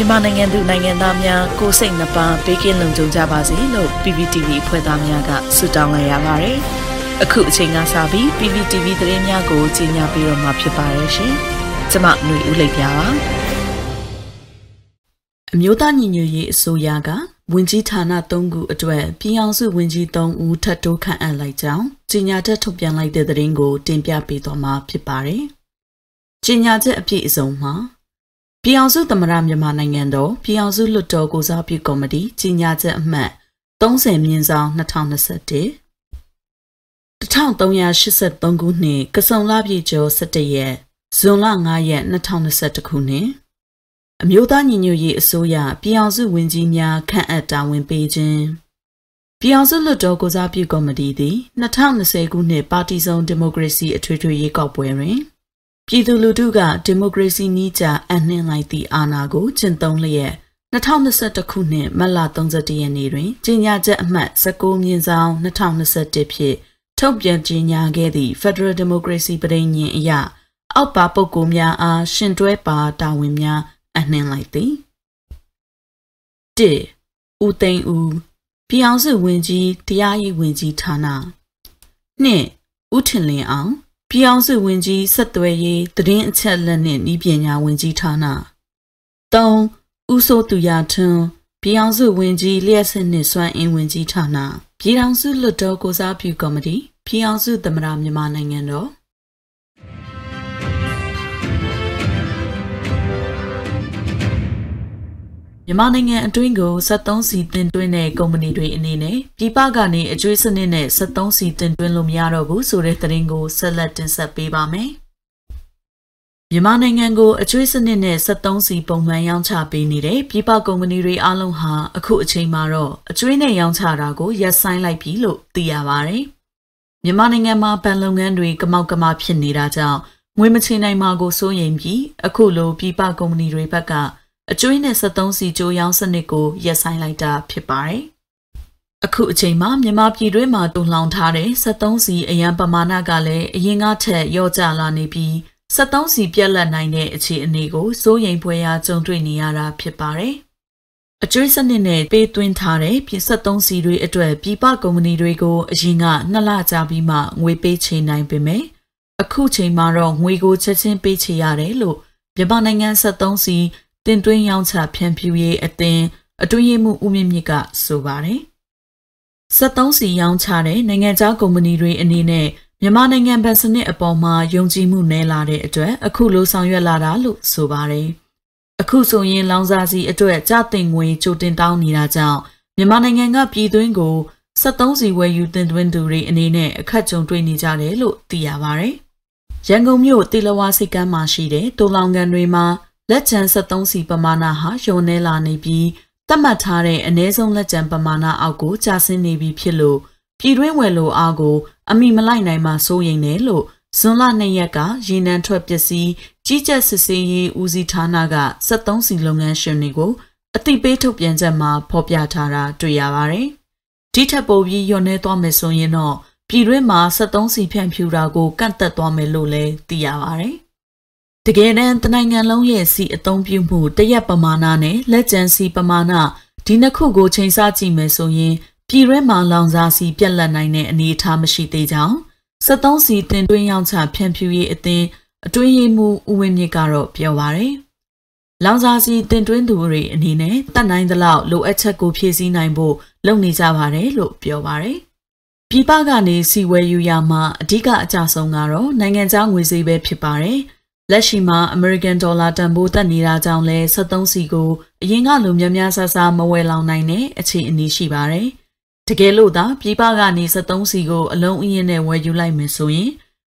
မြန်မာနိုင်ငံသူနိုင်ငံသားများကိုစိတ်နှပါဘေးကင်းလုံခြုံကြပါစေလို့ PPTV ဖွဲ့သားများကဆုတောင်းလိုက်ရပါတယ်။အခုအချိန်ကစပြီး PPTV သတင်းများကိုကြီးညာပြီးတော့မှာဖြစ်ပါတယ်ရှင်။ကျွန်မຫນွေဦးလိပ်ပြပါ။အမျိုးသားညီညွတ်ရေးအစိုးရကဝင်ကြီးဌာန၃ခုအတွက်ပြည်အောင်စုဝင်ကြီး၃ဦးထပ်တိုးခန့်အပ်လိုက်ကြောင်းကြီးညာချက်ထုတ်ပြန်လိုက်တဲ့သတင်းကိုတင်ပြပေးသွားမှာဖြစ်ပါတယ်။ကြီးညာချက်အပြည့်အစုံမှာ ပြည်အောင်စုသမရမြန်မာနိုင်ငံတော်ပြည်အောင်စုလွှတ်တော်ကိုစားပြုကော်မတီကြီးညာချက်အမှတ်30မြင်းဆောင်2021 1383ခုနှစ်ကစုံလပြည့်ကျော်17ရက်ဇွန်လ9ရက်2021ခုနှစ်အမျိုးသားညီညွတ်ရေးအစိုးရပြည်အောင်စုဝန်ကြီးများခန့်အပ်တာဝန်ပေးခြင်းပြည်အောင်စုလွှတ်တော်ကိုစားပြုကော်မတီသည်2020ခုနှစ်ပါတီစုံဒီမိုကရေစီအထွေထွေရွေးကောက်ပွဲတွင် ပြည်သူလူထုကဒီမိုကရေစီနည်းကျအနှင်းလိုက်သည့်အာဏာကိုကျင့်သုံးလျက်2021ခုနှစ်မတ်လ31ရက်နေ့တွင်ကြေညာချက်အမှတ်19မြင်းဆောင်2021ဖြင့်ထုတ်ပြန်ကြေညာခဲ့သည့် Federal Democracy ပြည်ညင်အရအောက်ပါပုဂ္ဂိုလ်များအားရှင်တွဲပါတာဝန်များအနှင်းလိုက်သည်၁ဦးသိန်းဦးပြည်အောင်စုဝင်ကြီးတရားရေးဝင်ကြီးဌာန၂ဦးထင်လင်းအောင် ပြည်အောင်စုဝင်ကြီးဆက်သွယ်ရေးသတင်းအချက်လက်နှင့်ဤပညာဝင်ကြီးဌာန၃ဦးစိုးသူရထွန်းပြည်အောင်စုဝင်ကြီးလျှက်စစ်နှင့်စွမ်းအင်ဝင်ကြီးဌာနပြည်အောင်စုလွတ်တော်ကိုစားပြုကော်မတီပြည်အောင်စုသမ္မတမြန်မာနိုင်ငံတော် မြန်မာနိုင်ငံအတွင်းကို73စီတင်သွင်းတဲ့ကုမ္ပဏီတွေအနေနဲ့ပြည်ပကနေအကျွေးစနစ်နဲ့73စီတင်သွင်းလို့မရတော့ဘူးဆိုတဲ့သတင်းကိုဆက်လက်တင်ဆက်ပေးပါမယ်။မြန်မာနိုင်ငံကိုအကျွေးစနစ်နဲ့73စီပုံမှန်ရောင်းချပေးနေတဲ့ပြည်ပကုမ္ပဏီတွေအားလုံးဟာအခုအချိန်မှာတော့အကျွေးနဲ့ရောင်းချတာကိုရပ်ဆိုင်းလိုက်ပြီလို့သိရပါတယ်။မြန်မာနိုင်ငံမှာဗန်လုပ်ငန်းတွေကမောက်ကမဖြစ်နေတာကြောင့်ငွေမချေနိုင်မှာကိုစိုးရိမ်ပြီးအခုလိုပြည်ပကုမ္ပဏီတွေဘက်က အကျွေးနဲ့73စီကြိုးရောင်းစနစ်ကိုရပ်ဆိုင်းလိုက်တာဖြစ်ပါတယ်။အခုအချိန်မှာမြန်မာပြည်တွင်းမှာတုံလောင်ထားတဲ့73စီအရန်ပမာဏကလည်းအရင်ကထက်လျော့ကျလာနေပြီး73စီပြက်လက်နိုင်တဲ့အခြေအနေကိုစိုးရိမ်ဖွယ်ရာကြုံတွေ့နေရတာဖြစ်ပါတယ်။အကျွေးစနစ်နဲ့ပေးသွင်းထားတဲ့ပြည်73စီတွေအတွက်ပြည်ပကုမ္ပဏီတွေကိုအရင်ကနှစ်လကြာပြီးမှငွေပေးချေနိုင်ပေမဲ့အခုချိန်မှာတော့ငွေကိုချက်ချင်းပေးချေရတယ်လို့မြန်မာနိုင်ငံ73စီ တင်သွင်းရောင်းချဖြန့်ဖြူးရေးအသင်းအတွင်းရေးမှူးဦးမြင့်မြင့်ကဆိုပါတယ်။73စီရောင်းချတဲ့နိုင်ငံခြားကုမ္ပဏီတွေအနေနဲ့မြန်မာနိုင်ငံဗန်စနစ်အပေါ်မှာယုံကြည်မှုနည်းလာတဲ့အတွက်အခုလိုဆောင်ရွက်လာတာလို့ဆိုပါတယ်။အခုဆိုရင်လောင်စာစီအတွက်ကြတင်ငွေကြိုတင်တောင်းနေတာကြောင့်မြန်မာနိုင်ငံကပြည်သွင်းကို73စီဝယ်ယူတင်သွင်းသူတွေအနေနဲ့အခက်ကြုံတွေ့နေကြတယ်လို့သိရပါတယ်။ရန်ကုန်မြို့တီလဝါစိတ်ကမ်းမှာရှိတဲ့တိုလောင်ကန်တွေမှာ လက်ကျန်73စီပမာဏဟာယုံနေလာနေပြီးသတ်မှတ်ထားတဲ့အနည်းဆုံးလက်ကျန်ပမာဏအောက်ကိုကျဆင်းနေပြီဖြစ်လို့ပြည်တွင်းဝယ်လိုအားကို အမိမလိုက်နိုင်မှစိုးရိမ်တယ်လို့ဇွန်လ2ရက်ကရေနံထွက်ပစ္စည်းကြီးကြပ်စစ်ဆေးရေးဦးစီးဌာနက73စီလုပ်ငန်းရှင်တွေကိုအသိပေးထုတ်ပြန်ချက်မှာဖော်ပြထားတာတွေ့ရပါတယ်။ဒီထက်ပိုပြီးညှော်နှဲသွားမယ်ဆိုရင်တော့ပြည်တွင်းမှာ73စီဖြန့်ဖြူတာကိုကန့်သက်သွားမယ်လို့လည်းသိရပါတယ်။ တကယ်တမ်းတနိုင်ငံလုံးရဲ့စီအသုံးပြုမှုတရက်ပမာဏနဲ့လက်ကျန်စီပမာဏဒီနှစ်ခုကိုချိန်ဆကြည့်မယ်ဆိုရင်ပြည်ရဲမှာလောင်စာစီပြက်လက်နိုင်တဲ့အနေအထားမရှိသေးကြောင်း73စီတင်သွင်းရောင်းချဖြန့်ဖြူးရေးအသင်းအတွင်းရေးမှူးဦးဝင်းမြင့်ကတော့ပြောပါရယ်လောင်စာစီတင်သွင်းသူတွေအနေနဲ့တတ်နိုင်သလောက်လိုအပ်ချက်ကိုဖြည့်ဆည်းနိုင်ဖို့လုပ်နေကြပါတယ်လို့ပြောပါရယ်ပြည်ပကနေစီဝယ်ယူရမှာအဓိကအကြဆုံးကတော့နိုင်ငံခြားငွေစည်းပဲဖြစ်ပါတယ်။ လက်ရှိမှာ American Dollar တန်ဖိုးတက်နေတာကြောင့်လဲ73စီကိုအရင်ကလိုများများဆဆမဝယ်လောင်နိုင်တဲ့အခြေအနေရှိပါတယ်။တကယ်လို့သာပြည်ပကနေ73စီကိုအလုံးအင်းနဲ့ဝယ်ယူလိုက်မယ်ဆိုရင်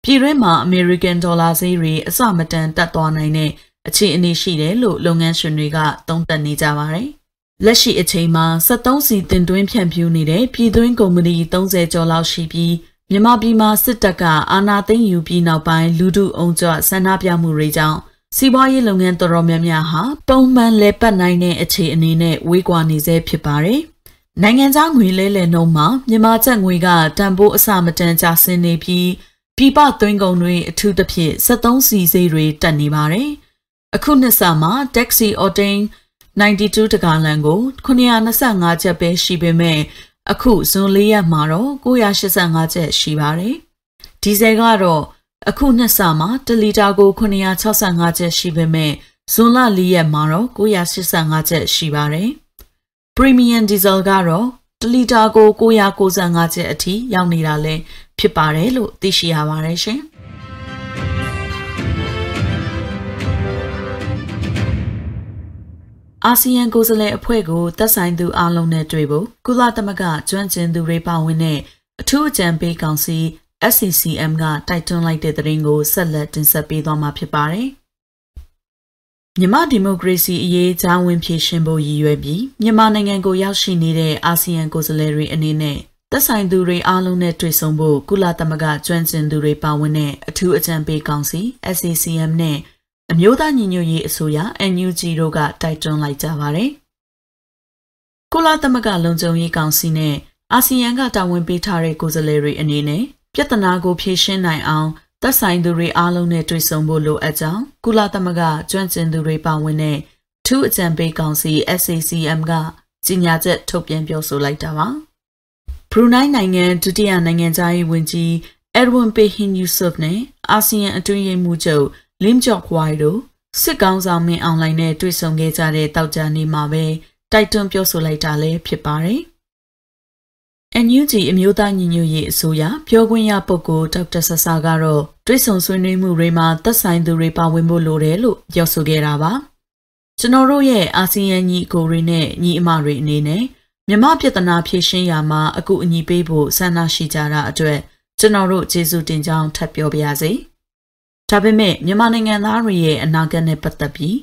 ပြည်တွင်းမှာ American Dollar ဈေးတွေအစမတန်တက်သွားနိုင်တဲ့အခြေအနေရှိတယ်လို့လုပ်ငန်းရှင်တွေကသုံးသပ်နေကြပါတယ်။လက်ရှိအချိန်မှာ73စီတင်သွင်းဖြန့်ဖြူးနေတဲ့ပြည်တွင်းကုမ္ပဏီ30ကျော်လောက်ရှိပြီး မြန်မာပြည်မှာစစ်တပ်ကအာဏာသိမ်းယူပြီးနောက်ပိုင်းလူထုအုံကြွဆန္ဒပြမှုတွေကြောင့်စီးပွားရေးလုပ်ငန်းတော်တော်များများဟာပုံမှန်လဲပတ်နိုင်တဲ့အခြေအနေနဲ့ဝေးကွာနေဆဲဖြစ်ပါတယ်။နိုင်ငံခြားငွေလဲလှယ်နှုန်းမှာမြန်မာကျပ်ငွေကတန်ဖိုးအဆမတန်ကျဆင်းနေပြီးပြည်ပသွင်းကုန်တွေအထူးသဖြင့်73စီစေးတွေတက်နေပါတယ်။အခုနှစ်ဆမှာ taxi autain 92တကာလန်ကို925ချက်ပဲရှိပေမဲ့ အခုဇွန်၄ရက်မှာတော့985ချက်ရှိပါတယ်။ဒီဇယ်ကတော့အခုနှစ်ဆမှာ1လီတာကို965ချက်ရှိပေမဲ့ဇွန်လ၄ရက်မှာတော့985ချက်ရှိပါတယ်။ Premium Diesel ကတော့1လီတာကို995ချက်အထိရောက်နေတာလည်းဖြစ်ပါတယ်လို့သိရှိရပါတယ်ရှင်။ အာဆီယံကိုယ်စားလှယ်အဖွဲ့ကိုသက်ဆိုင်သူအလုံးနဲ့တွေ့ဖို့ကုလသမဂ္ဂကျွမ်းကျင်သူတွေပါဝင်တဲ့အထူးအကြံပေးကောင်စီ SCCM ကတိုက်တွန်းလိုက်တဲ့သတင်းကိုဆက်လက်တင်ဆက်ပေးသွားမှာဖြစ်ပါတယ်။မြန်မာဒီမိုကရေစီအရေးချောင်းဝင်ဖြည့်ရှင်ဖို့ရည်ရွယ်ပြီးမြန်မာနိုင်ငံကိုရောက်ရှိနေတဲ့အာဆီယံကိုယ်စားလှယ်တွေအနေနဲ့သက်ဆိုင်သူတွေအားလုံးနဲ့တွေ့ဆုံဖို့ကုလသမဂ္ဂကျွမ်းကျင်သူတွေပါဝင်တဲ့အထူးအကြံပေးကောင်စီ SCCM နဲ့ အမျိုးသားညီညွတ်ရေးအစိုးရ NUG တို့ကတိုက်တွန်းလိုက်ကြပါတယ်။ကုလသမဂ္ဂလုံခြုံရေးကောင်စီနဲ့အာဆီယံကတာဝန်ပေးထားတဲ့ကိုယ်စားလှယ်တွေအနေနဲ့ပြဿနာကိုဖြေရှင်းနိုင်အောင်သက်ဆိုင်သူတွေအားလုံးနဲ့တွေ့ဆုံဖို့လိုအပ်ကြောင်းကုလသမဂ္ဂကျွမ်းကျင်သူတွေပါဝင်တဲ့ထူးအကြံပေးကောင်စီ SACM ကကြီးညာချက်ထုတ်ပြန်ပြောဆိုလိုက်တာပါ။ဘရူနိုင်းနိုင်ငံဒုတိယနိုင်ငံသားရေးဝန်ကြီးအက်ဒဝင်ပေဟင်ယူဆုဖ်နဲ့အာဆီယံအတွင်းရေးမှူးချုပ် လင်းကျော်ခွိုင်တို့စစ်ကောင်ဆောင်မင်းအွန်လိုင်းနဲ့တွေ့ဆုံခဲ့ကြတဲ့တောက်ကြနေမှာပဲတိုက်တွန်းပြောဆိုလိုက်တာလည်းဖြစ်ပါတယ်။ NUG အမျိုးသားညီညွတ်ရေးအစိုးရပြောခွင့်ရပုဂ္ဂိုလ်ဒေါက်တာဆဆာကတော့တွေ့ဆုံဆွေးနွေးမှုတွေမှာသက်ဆိုင်သူတွေပါဝင်ဖို့လိုတယ်လို့ပြောဆိုခဲ့တာပါ။ကျွန်တော်တို့ရဲ့အာဆီယံညီအကိုတွေနဲ့ညီအမတွေအနေနဲ့မြမပြဿနာဖြေရှင်းရာမှာအကူအညီပေးဖို့ဆန္ဒရှိကြတာအတွက်ကျွန်တော်တို့ကျေးဇူးတင်ကြောင်းထပ်ပြောပါရစေ။ ဒါပေမဲ့မြန်မာနိုင်ငံသားတွေရဲ့အနာဂတ်နဲ့ပတ်သက်ပြီး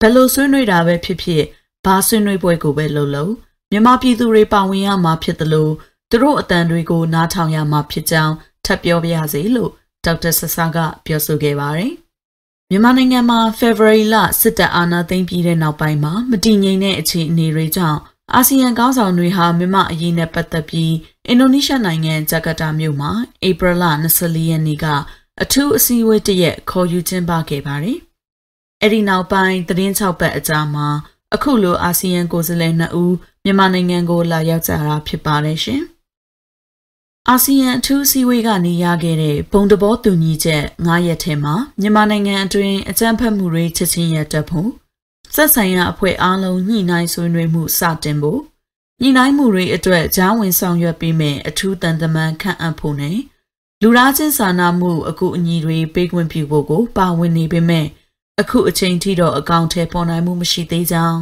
ဘယ်လိုဆွေးနွေးတာပဲဖြစ်ဖြစ်ဘာဆွေးနွေးပွဲကိုပဲလုပ်လို့မြန်မာပြည်သူတွေပါဝင်ရမှာဖြစ်တယ်လို့သူတို့အတန်တွေကိုနားထောင်ရမှာဖြစ်ကြောင်းထပ်ပြောပြရစီလို့ဒေါက်တာဆဆာကပြောဆိုခဲ့ပါတယ်။မြန်မာနိုင်ငံမှာ February လစစ်တပ်အာဏာသိမ်းပြီးတဲ့နောက်ပိုင်းမှာမတည်ငြိမ်တဲ့အခြေအနေတွေကြောင့်အာဆီယံကောင်းဆောင်တွေဟာမြန်မာအရေးနဲ့ပတ်သက်ပြီးအင်ဒိုနီးရှားနိုင်ငံဂျကာတာမြို့မှာဧပြီလ24ရက်နေ့က အထူးအစည်းအဝေးတရက်ခေါ်ယူကျင်းပခဲ့ပါတယ်။အဲ့ဒီနောက်ပိုင်းသတင်း၆ပတ်အကြာမှာအခုလိုအာဆီယံကိုယ်စားလှယ်နှစ်ဦးမြန်မာနိုင်ငံကိုလာရောက်ကြတာဖြစ်ပါတယ်ရှင်။အာဆီယံအထူးအစည်းအဝေးကနေရခဲ့တဲ့ဘုံတဘောတူညီချက်9ရက်ထဲမှာမြန်မာနိုင်ငံအတွင်းအကြမ်းဖက်မှုတွေချက်ချင်းရပ်တန့်ဖို့ဆက်ဆိုင်ရာအဖွဲ့အားလုံးညှိနှိုင်းဆွေးနွေးမှုစတင်ဖို့ညှိနှိုင်းမှုတွေအတွက်ကြားဝင်ဆောင်ရွက်ပေးမယ်အထူးတန်တမန်ခန့်အပ်ဖို့နဲ့ လူသားချင်းစာနာမှုအကူအညီတွေပေးခွင့်ပြုဖို့ကို ပါဝင်နေပေမဲ့အခုအချိန်ထိတော့အကောင့်ထဲပေါ်နိုင်မှုမရှိသေးကြောင်း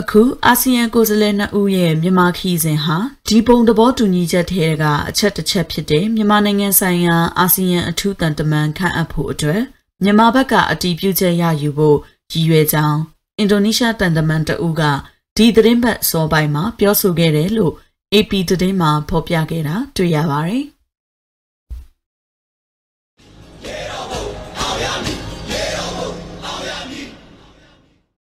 အခုအာဆီယံကိုယ်စားလှယ်နှစ်ဦးရဲ့မြန်မာခီးစဉ်ဟာဒီပုံသဘောတူညီချက်ထဲကအချက်တစ်ချက်ဖြစ်တဲ့မြန်မာနိုင်ငံဆိုင်ရာအာဆီယံအထူးတန်တမန်ခန့်အပ်ဖို့အတွက်မြန်မာဘက်ကအတည်ပြုချက်ရယူဖို့ရည်ရွယ်ကြောင်းအင်ဒိုနီးရှားတန်တမန်တဦးကဒီသတင်းပတ်စောပိုင်းမှာပြောဆိုခဲ့တယ်လို့ AP သတင်းမှာဖော်ပြခဲ့တာတွေ့ရပါတယ်